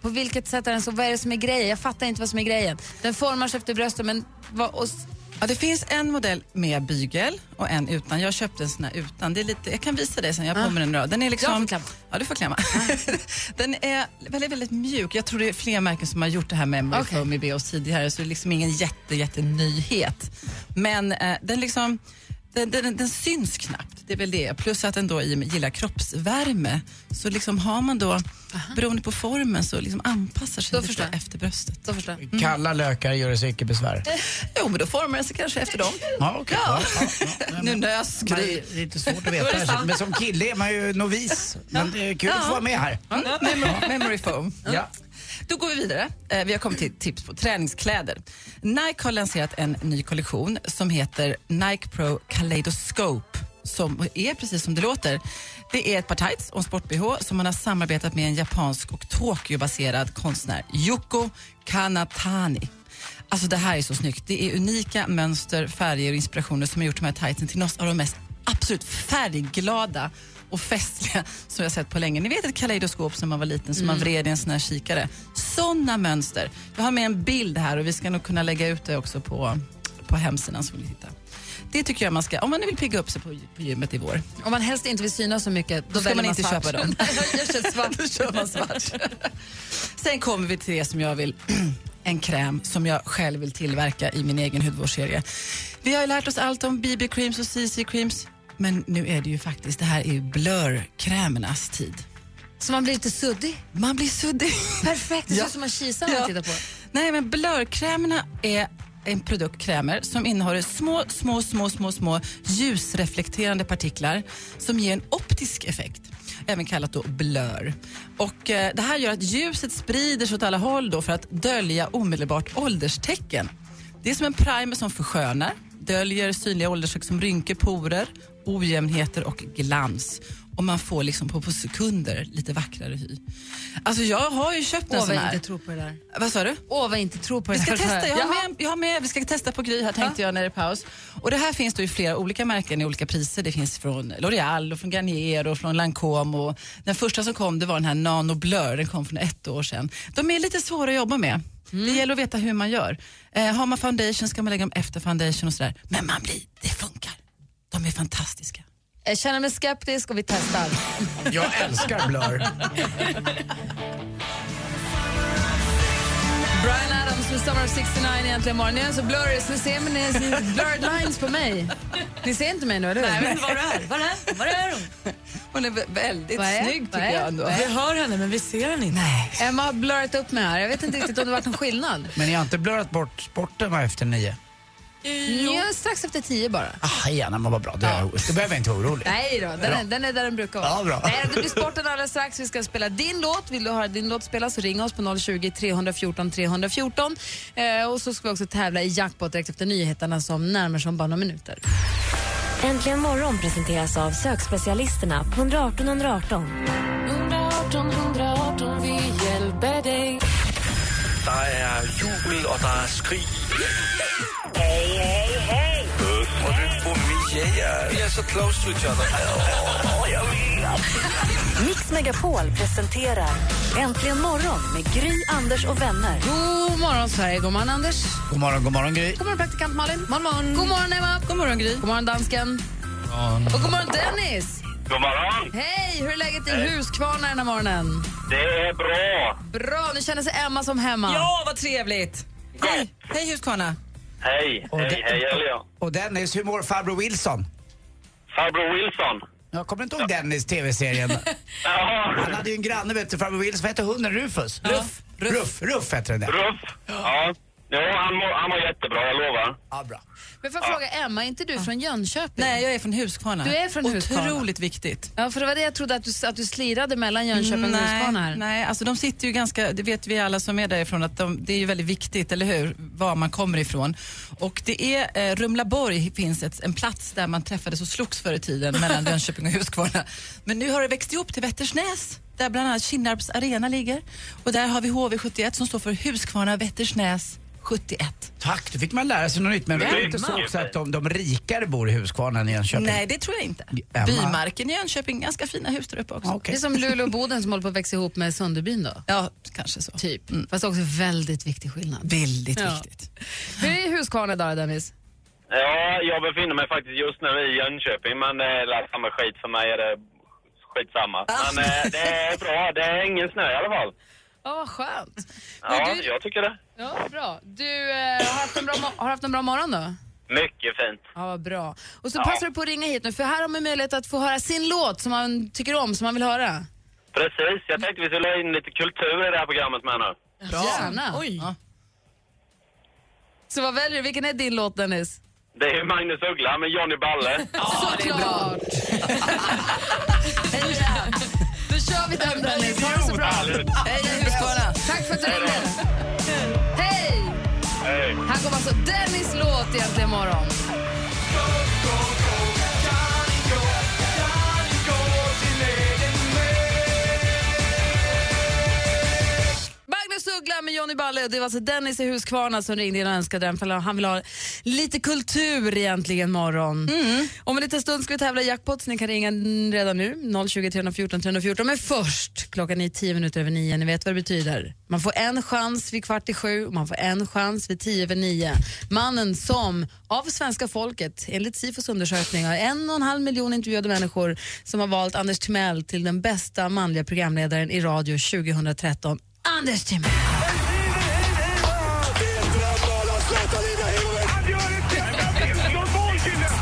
På vilket sätt är den så? Vad är det som är grejen? Jag fattar inte vad som är grejen. Den formar sig efter bröstet men vad, och, Ja, det finns en modell med bygel och en utan. Jag köpte en sån här utan. Det är lite, jag kan visa dig sen, jag har på mig den då. Den är liksom, Jag får klämma. Ja, du får klämma. den är väldigt, väldigt mjuk. Jag tror det är fler märken som har gjort det här med Memory Okej. Foam i BHs tidigare, så det är liksom ingen jätte, jätte nyhet. Men eh, den liksom den, den, den syns knappt, det är väl det. Plus att den då gillar kroppsvärme. Så liksom har man då, beroende på formen, så liksom anpassar sig Då lite efter bröstet. då förstår jag. Kalla lökar gör det så icke besvär. Jo, men då formar den sig kanske efter dem. Ja, okej. Ja. Ja, ja, ja. nu nös Gry. det är lite svårt att veta. Men som kille är man ju novis. Men det är kul att få vara med här. Memory, memory foam. Ja. Då går vi vidare. Eh, vi har kommit till tips på träningskläder. Nike har lanserat en ny kollektion som heter Nike Pro Kaleidoscope som är precis som det låter. Det är ett par tights och en sport-bh som man har samarbetat med en japansk och Tokyo-baserad konstnär, Yoko Kanatani. Alltså det här är så snyggt. Det är unika mönster, färger och inspirationer som har gjort de här tightsen till något av de mest absolut färgglada och festliga som jag sett på länge. Ni vet ett kaleidoskop som man var liten som man vred i en sån här kikare. Såna mönster. Jag har med en bild här och vi ska nog kunna lägga ut det också på, på hemsidan så vill ni titta. Det tycker jag man ska, om man vill pigga upp sig på, på gymmet i vår. Om man helst inte vill synas så mycket, då, Då ska väljer man inte svart. köpa dem. jag kör svart. Då kör man svart. Sen kommer vi till det som jag vill, en kräm som jag själv vill tillverka i min egen hudvårdsserie. Vi har ju lärt oss allt om BB-creams och CC-creams, men nu är det ju faktiskt, det här är ju blurkrämernas tid. Så man blir lite suddig? Man blir suddig. Perfekt, det ser Ja. ut som en kisa när man Ja. tittar på. Nej, men blurkrämerna är en produkt, krämer, som innehåller små, små, små, små, små ljusreflekterande partiklar som ger en optisk effekt, även kallat då blur. Och, eh, det här gör att ljuset sprider sig åt alla håll då för att dölja omedelbart ålderstecken. Det är som en primer som förskönar, döljer synliga ålderstecken som rynkor, porer, ojämnheter och glans. Och man får liksom på, på sekunder lite vackrare hy. Alltså jag har ju köpt en Åh, sån här. inte tror på det där. Vad sa du? Åh, vad inte tror på Vi det ska där. testa, jag har, med, jag har med, vi ska testa på Gry här tänkte jag när det är paus. Och det här finns då i flera olika märken i olika priser. Det finns från L'Oreal och från Garnier och från Lancome. Och den första som kom det var den här Nano Blur, den kom för ett år sedan. De är lite svåra att jobba med. Mm. Det gäller att veta hur man gör. Eh, har man foundation ska man lägga dem efter foundation och sådär. Men man blir, det funkar. De är fantastiska. Jag känner mig skeptisk och vi testar. Jag älskar Blur. Brian Adams med Summer of 69 egentligen imorgon. Jag är så blurry så ni ser ni blurred lines på mig. Ni ser inte mig nu, eller hur? Nej, inte var är. Var är, var är hon? Hon är vä- väldigt Vad är- snygg tycker jag ändå. Vi hör henne men vi ser henne inte. Nej. Emma har blurrat upp mig här. Jag vet inte riktigt om det varit någon skillnad. Men ni har inte blurrat bort sporten efter nio? Ja, strax efter tio bara. Ah, gärna, men vad bra. Det, det behöver jag inte vara orolig. Nej då, den är, den är där den brukar vara. Ja, bra. Nej, det blir sporten alldeles strax. Vi ska spela din låt. Vill du höra din låt spelas så ring oss på 020 314 314. Eh, och så ska vi också tävla i jackpot direkt efter nyheterna som närmar sig om bara några minuter. Äntligen morgon presenteras av sökspecialisterna på 118 118. 118 118, vi hjälper dig. Der er jubel, og der er skrig. Hej, hej, hej. Og det får vi, yeah, we are so close to each other. Oh. Mix Megapol presenterar Äntligen morgon med Gry, Anders och vänner. God morgon Sverige, god morgon Anders. God morgon, god morgon Gry. God morgon praktikant Malin. God morgon. God morgon Emma. God morgon Gry. God morgon dansken. Och god morgon Dennis. God morgon! Hej, hur är läget i Huskvarna den här morgonen? Det är bra. Bra, nu känner sig Emma som hemma. Ja, vad trevligt! Hej, hej Huskvarna. Hej, Och hej, hej, ja. Och Dennis, hur mår farbror Wilson? Farbror Wilson. Jag kommer inte ihåg Dennis TV-serien. Han hade ju en granne, vet du, farbror Wilson. Vad hette hunden? Rufus? Ruff. Ruff, Ruff hette den där. Ruff. Ja. Jo, han mår, han mår jättebra, jag lovar. Ja, bra. Men får jag fråga Emma, är inte du från Jönköping? Nej, jag är från Huskvarna. Du är från Huskvarna? Otroligt viktigt. Ja, för det var det jag trodde att du, att du slirade mellan Jönköping och Huskvarna här. nej, alltså de sitter ju ganska, det vet vi alla som är därifrån, att de, det är ju väldigt viktigt, eller hur, var man kommer ifrån. Och det är, eh, Rumlaborg finns ett, en plats där man träffades och slogs förr i tiden mellan Jönköping och Huskvarna. Men nu har det växt ihop till Vättersnäs, där bland annat Kinnarps arena ligger. Och där har vi HV71 som står för Huskvarna Vättersnäs 71. Tack, då fick man lära sig något nytt. Men det är inte så också att de, de rikare bor i Huskvarna än i Jönköping? Nej, det tror jag inte. Emma? Bymarken i Jönköping, ganska fina hus där uppe också. Det är som Luleå och Boden som håller på att växa ihop med Sunderbyn då? Ja, kanske så. Typ. Fast också väldigt viktig skillnad. Väldigt Ja. viktigt. Hur är Huskvarna idag Dennis? Ja, jag befinner mig faktiskt just nu i Jönköping, men det är samma skit för mig. Är det skitsamma. Men eh, det är bra. Det är ingen snö i alla fall. Ja, vad skönt. Ja, du- jag tycker det. Ja, bra. Du eh, har, haft en bra mo- har haft en bra morgon då? Mycket fint. Ja, vad bra. Och så Ja. passar du på att ringa hit nu, för här har man möjlighet att få höra sin låt som man tycker om, som man vill höra. Precis. Jag tänkte vi skulle ha in lite kultur i det här programmet med nu. Gärna. Oj. Så vad väljer du? Vilken är din låt Dennis? Det är Magnus Uggla med Johnny Balle. Såklart! Vi den Dennis. Ha det så bra. Hej Huskvarna! Tack för att du ringde. Hej! Hej. Här kommer alltså Dennis låt egentligen imorgon. Uggla med Johnny Balle. Det var alltså Dennis i Huskvarna som ringde in och önskade den. För han vill ha lite kultur egentligen morgon. Om en liten stund ska vi tävla i jackpot så ni kan ringa redan nu. 020 314 314. Men först, klockan är 10 minuter över nio. Ni vet vad det betyder. Man får en chans vid kvart i sju och man får en chans vid tio över nio. Mannen som av svenska folket, enligt Sifos undersökning, har en och en halv miljon intervjuade människor som har valt Anders Timell till den bästa manliga programledaren i radio 2013. Anders Timell.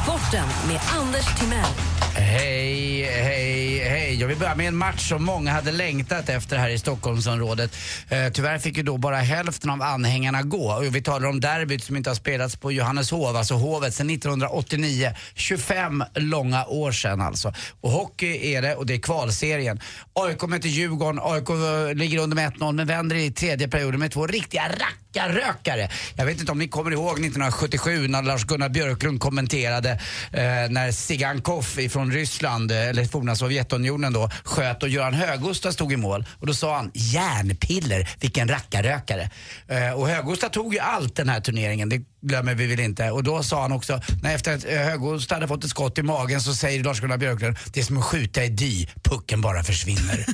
Sporten med Anders Timell. Hej, hej, hej. Jag vill börja med en match som många hade längtat efter här i Stockholmsområdet. Eh, tyvärr fick ju då bara hälften av anhängarna gå. Och vi talar om derbyt som inte har spelats på Johanneshov, alltså Hovet, sedan 1989. 25 långa år sedan alltså. Och hockey är det och det är kvalserien. AIK möter Djurgården, AIK eh, ligger under med 1-0 men vänder i tredje perioden med två riktiga rackarrökare. Jag vet inte om ni kommer ihåg 1977 när Lars-Gunnar Björklund kommenterade eh, när Sigankov ifrån Ryssland, eh, eller forna Sovjetunionen då, sköt och Göran Höggusta stod i mål. Och då sa han järnpiller, vilken rackarrökare. Eh, och Höggusta tog ju allt den här turneringen, det glömmer vi väl inte. Och då sa han också, när efter att eh, Höggusta hade fått ett skott i magen så säger Lars-Gunnar Björklund, det är som att skjuta i dy, pucken bara försvinner.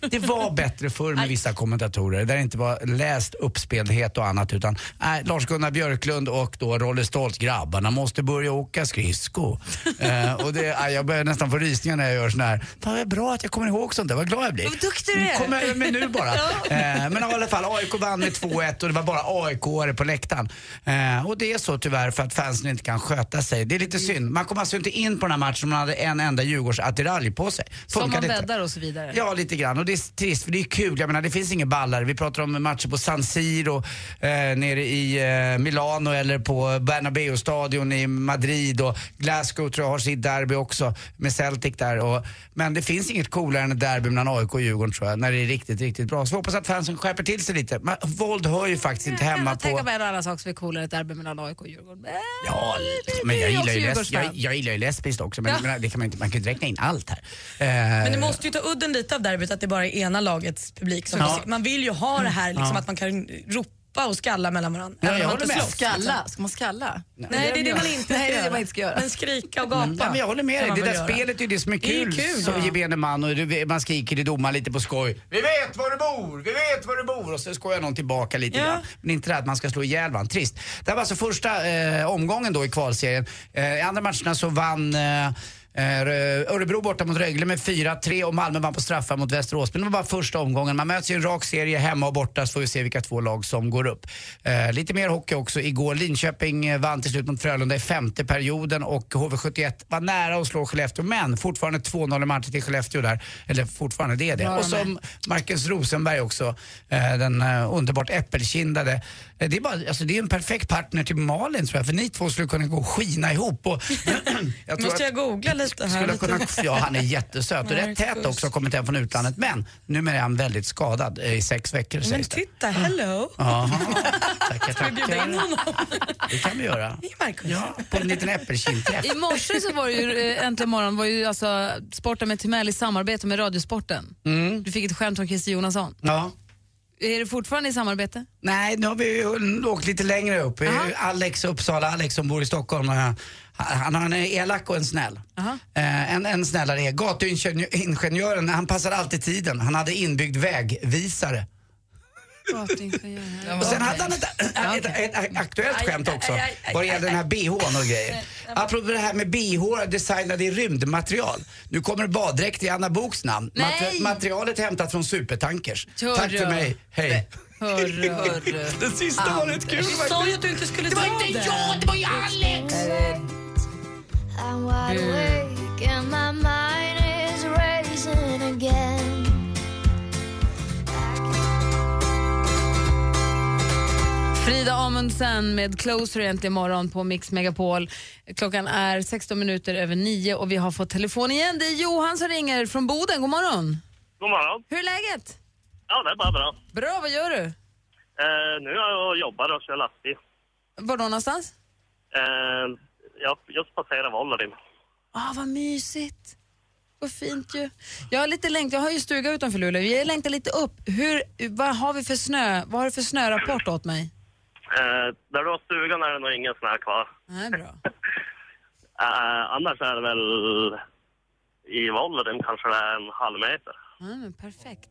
det var bättre förr med vissa kommentatorer där det inte var läst uppspelthet och annat utan nej, Lars-Gunnar Björklund och då Rolle Stolt, grabbarna måste börja åka skridsko. eh, och det, jag börjar nästan få rysningar när jag gör sån här, fan vad bra att jag kommer ihåg sånt där, vad glad jag blir. Vad duktig du är. Kom över mig nu bara. eh, men i alla fall, AIK vann med 2-1 och det var bara AIK-are på läktaren. Eh, och det är så tyvärr för att fansen inte kan sköta sig. Det är lite synd. Man kom alltså inte in på den här matchen om man hade en enda Djurgårdsattiralj på sig. Som man bäddar och så vidare. Ja, lite grann. Och det är trist för det är kul. Jag menar, det finns inga ballare. Vi pratar om matcher på San Siro eh, nere i eh, Milano eller på Bernabeu-stadion i Madrid och Glasgow tror jag har sitt derby också med Celtic där. Och, men det finns inget coolare än ett derby mellan AIK och Djurgården tror jag, när det är riktigt, riktigt bra. Så vi hoppas att fansen skärper till sig lite. Men våld hör ju faktiskt inte hemma Jag tänker på... på en annan sak som är coolare än ett derby mellan AIK och Djurgården. Ja, men jag gillar också ju, les- jag, jag gillar ju lesbiskt också, men Ja. menar, det kan man, inte, man kan ju inte räkna in allt här. Men det Eh, måste ju ta udden lite av derbyt att det bara är ena lagets publik som Ja. Man vill ju ha det här liksom, Ja. att man kan ropa och skalla mellan varandra. Ja, jag håller inte med. slåss, Skalla? liksom. Ska man skalla? Nej, det är det man inte Nej, ska det är det göra. man inte ska göra. Men skrika och gapa. Mm. Ja, men jag håller med dig. Det där göra. spelet är ju det som är Det är kul, kul, som ja. gemene man. Och man skriker till domaren lite på skoj. Vi vet var du bor, vi vet var du bor. Och så skojar någon tillbaka lite Ja. grann. Men inte det att man ska slå ihjäl varandra. Trist. Det här var alltså första eh, omgången då i kvalserien. Eh, I andra matcherna så vann eh, Örebro borta mot Rögle med 4-3 och Malmö vann på straffar mot Västerås. Men det var bara första omgången. Man möts i en rak serie hemma och borta så får vi se vilka två lag som går upp. Eh, lite mer hockey också. Igår Linköping eh, vann till slut mot Frölunda i femte perioden och HV71 var nära att slå Skellefteå men fortfarande 2-0 i matchen till Skellefteå där. Eller fortfarande det är det. Och som Marcus Rosenberg också, eh, den eh, underbart äppelkindade. Eh, det, är bara, alltså, det är en perfekt partner till Malin tror jag för ni två skulle kunna gå och skina ihop. Och, jag Måste jag googla? Skulle kunna, ja, han är jättesöt och rätt tät också, har kommit hem från utlandet. Men numera är han väldigt skadad eh, i sex veckor Men sägs det. titta, hello. Jaha, tackar, Ska vi bjuda in tackar. honom? Det kan vi göra. Hej Marcus. Ja, på en liten äppelkindträff. I morse så var det ju, eh, äntligen morgon, var ju alltså Sporten med Timell i samarbete med Radiosporten. Mm. Du fick ett skämt från Christer Jonasson. Ja. Är det fortfarande i samarbete? Nej, nu har vi ju åkt lite längre upp. Aha. Alex Uppsala, Alex som bor i Stockholm. eh, Han har en elak och en snäll. Aha. Eh, En, en snällare är gatuingenjören, han passar alltid tiden. Han hade inbyggd vägvisare. Och sen hade han ett, ett, ett, ett aktuellt skämt också vad det gäller den här bhn och grejer. Apropå det här med bh designade i rymdmaterial. Nu kommer baddräkt i Anna Boks namn. Nej! materialet är hämtat från supertankers. Hörru. Tack för mig, hej. Hörru, hörru. Den sista var rätt kul Du sa ju att du inte skulle Det ta var inte I'm wide awake and my mind is racing again. Frida Amundsen med Closer äntligen morgon på Mix Megapol. Klockan är 16 minuter över nio och vi har fått telefon igen. Det är Johan som ringer från Boden. God morgon. God morgon. Hur är läget? Ja, det är bara bra. Bra, vad gör du? Eh, nu är jag och jobbar och kör lastbil. Var då någonstans? Eh, jag just passerat Vållerim. Ah, vad mysigt. Vad fint ju. Jag har lite längt, jag har ju stuga utanför Luleå. Jag längtar lite upp. Hur, vad har vi för snö? Vad har du för snörapport åt mig? Eh, där du har stugan är det nog ingen snö kvar. Nej, bra. Eh, annars är det väl i Vållerim kanske det är en halv meter. Ja, men perfekt.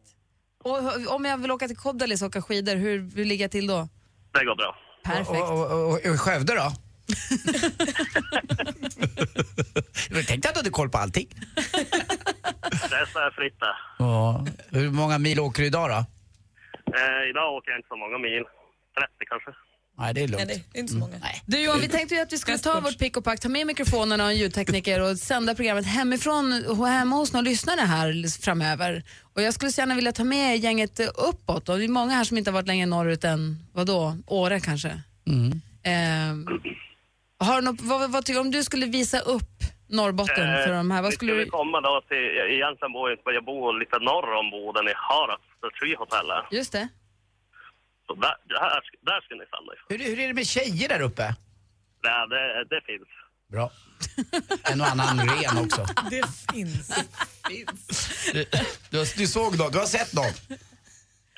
Och om jag vill åka till Kobdalis och åka skidor, hur, hur ligger jag till då? Det går bra. Perfekt. Och, och, och, och Skövde då? Jag tänkte att du hade koll på allting. Det är fritt där. Ja. Hur många mil åker du idag då? Eh, idag åker jag inte så många mil. 30 kanske. Nej, det är lugnt. Nej, det är inte så många. Du Johan, vi tänkte ju att vi skulle ta vårt pick och pack, ta med mikrofonerna och en ljudtekniker och sända programmet hemifrån och hemma hos några lyssnare här framöver. Och jag skulle så gärna vilja ta med gänget uppåt och det är många här som inte har varit längre norrut än, vadå, Åre kanske. Mm. Ehm, har du något, vad, vad tycker du om du skulle visa upp Norrbotten för de här? Vad vi skulle du... komma då till, egentligen bor jag jag bor lite norr om Boden i Harads, där Tree Hotel är. Just det. Så där, där, där ska ni stanna ifrån. Hur, hur är det med tjejer där uppe? Ja, det, det finns. Bra. En och annan ren också. Det finns. Du, du, har- du såg något, du har sett något.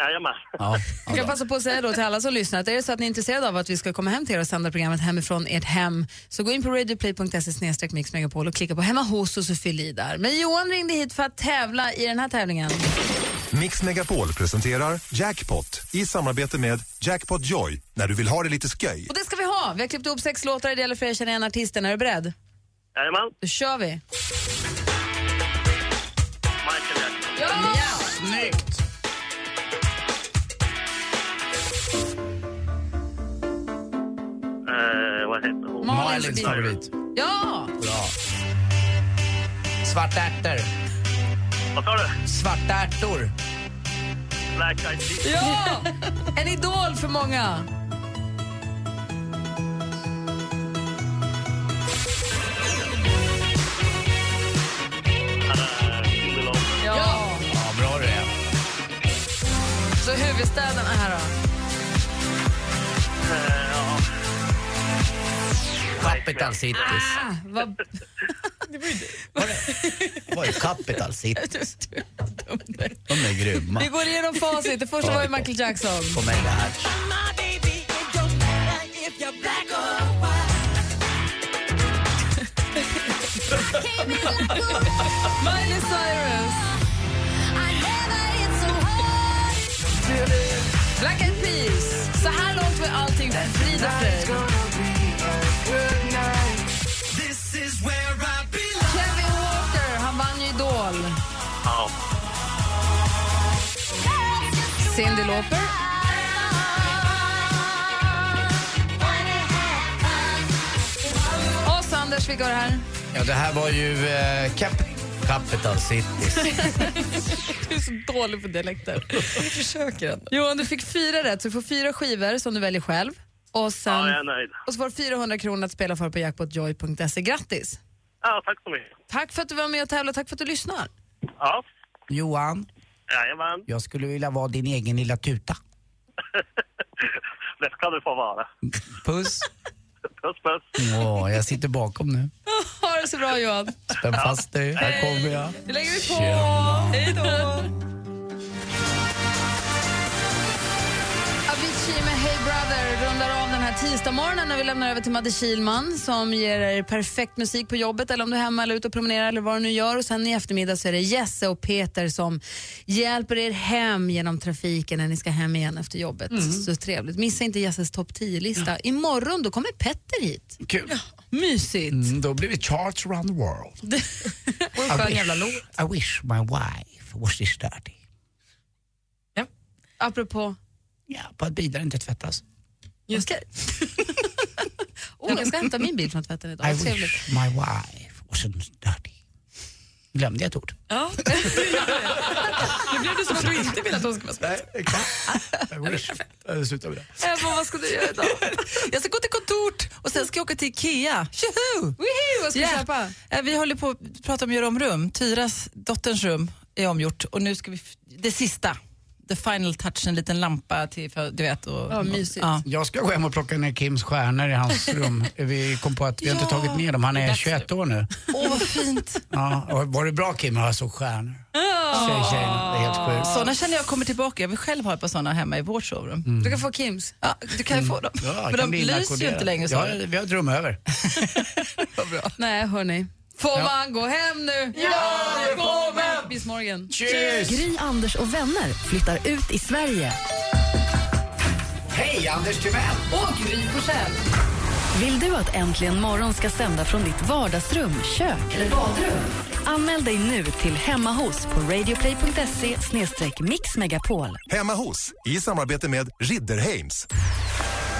Jajamän. Ja, Jag kan passa på att säga då till alla som lyssnar att är det så att ni är intresserade av att vi ska komma hem till er och sända programmet hemifrån ert hem så gå in på radioplay.se mixmegapol och klicka på hemma hos och så fyll i där. Men Johan ringde hit för att tävla i den här tävlingen. Mix Megapol presenterar Jackpot i samarbete med Jackpot Joy när du vill ha det lite sköj. Och det ska vi ha. Vi har klippt ihop sex låtar, det gäller för er att känna igen artisten. Är du beredd? Jajamän. Då kör vi. Vad heter hon? Malins favorit. Ja! Bra. Svartärtor. Vad sa du? Svartärtor. Black Eyed Peas. Ja! En idol för många. Ja. Ja, bra det är. Så huvudstäderna här då? Capital Cities. Ah, vad... Det var ju Capital Cities. De är grymma. Vi går igenom facit. Det första var ju Michael Jackson. På megahertz. Miley Cyrus. Black Eyed Peas. Så här långt var allting frid och fröjd. Cyndi Lauper. Och så Anders, vilka var det här? Ja, det här var ju eh, Cap Capital Cities. Du är så dålig på dialekter. Vi försöker ändå. Johan, du fick fyra rätt, så du får fyra skivor som du väljer själv. Och, sen, Ja, jag är nöjd. och så får du 400 kronor att spela för på jackpotjoy.se. Grattis! Ja, tack så mycket. Tack för att du var med och tävlade, tack för att du lyssnar. Ja, Johan, jajamän. jag skulle vilja vara din egen lilla tuta. Det ska du få vara. Puss. Puss, puss. Åh, jag sitter bakom nu. Ha det så bra Johan. Spänn fast dig, här kommer jag. Nu lägger vi på. Hej då. Tisdagsmorgonen när vi lämnar över till Madde Kilman som ger er perfekt musik på jobbet eller om du är hemma eller ute och promenerar eller vad du nu gör. Och sen i eftermiddag så är det Jesse och Peter som hjälper er hem genom trafiken när ni ska hem igen efter jobbet. Så trevligt. Missa inte Jesses topp 10-lista. Imorgon då kommer Petter hit. Kul. Mysigt. Mm, då blir vi charts around the world. Och en skön jävla låt. I wish my wife was this dirty. Apropå? Ja, på att bilar inte tvättas. Just Okej. oh, jag ska hämta min bil från tvätten idag. I Trevligt. wish my wife wasn't dirty. Glömde jag ett ord? Ja. nu blev det som att du inte vill att hon ska vara spänd. I wish. Jag slutar med det. Emma, vad ska du göra idag? Jag ska gå till kontort och sen ska jag åka till Ikea. Tjoho! Woohoo, vad ska du köpa? Eh, Vi håller på att prata om att göra om rum. Tyras dotterns rum är omgjort och nu ska vi... f- Det sista. The final touch, en liten lampa till, för, du vet. Och, Ja, mysigt. Ja. Jag ska gå hem och plocka ner Kims stjärnor i hans rum. Vi kom på att vi har inte Ja. tagit ner dem. Han är Dags 21 år nu. Åh, vad fint. Ja, och var det bra Kim? Jag såg stjärnor. Tjej, tjejerna, det är helt sjukt. Såna känner jag kommer tillbaka. Jag vill själv ha ett par såna hemma i vårt sovrum. Du kan få Kims. Ja, du kan ju få dem. Ja, Men de lyser ju inte längre. Ja, sa du. vi har ett rum över. Nej, hörni. Får man gå hem nu? Ja, det får man! Bis morgon. Gry, Anders och vänner flyttar ut i Sverige. Hej, Anders Timell! Och Gry Forssell. Vill du att Äntligen morgon ska sända från ditt vardagsrum, kök eller badrum? Anmäl dig nu till Hemma hos på radioplay.se mixmegapol. Hemma hos, i samarbete med Ridderheims.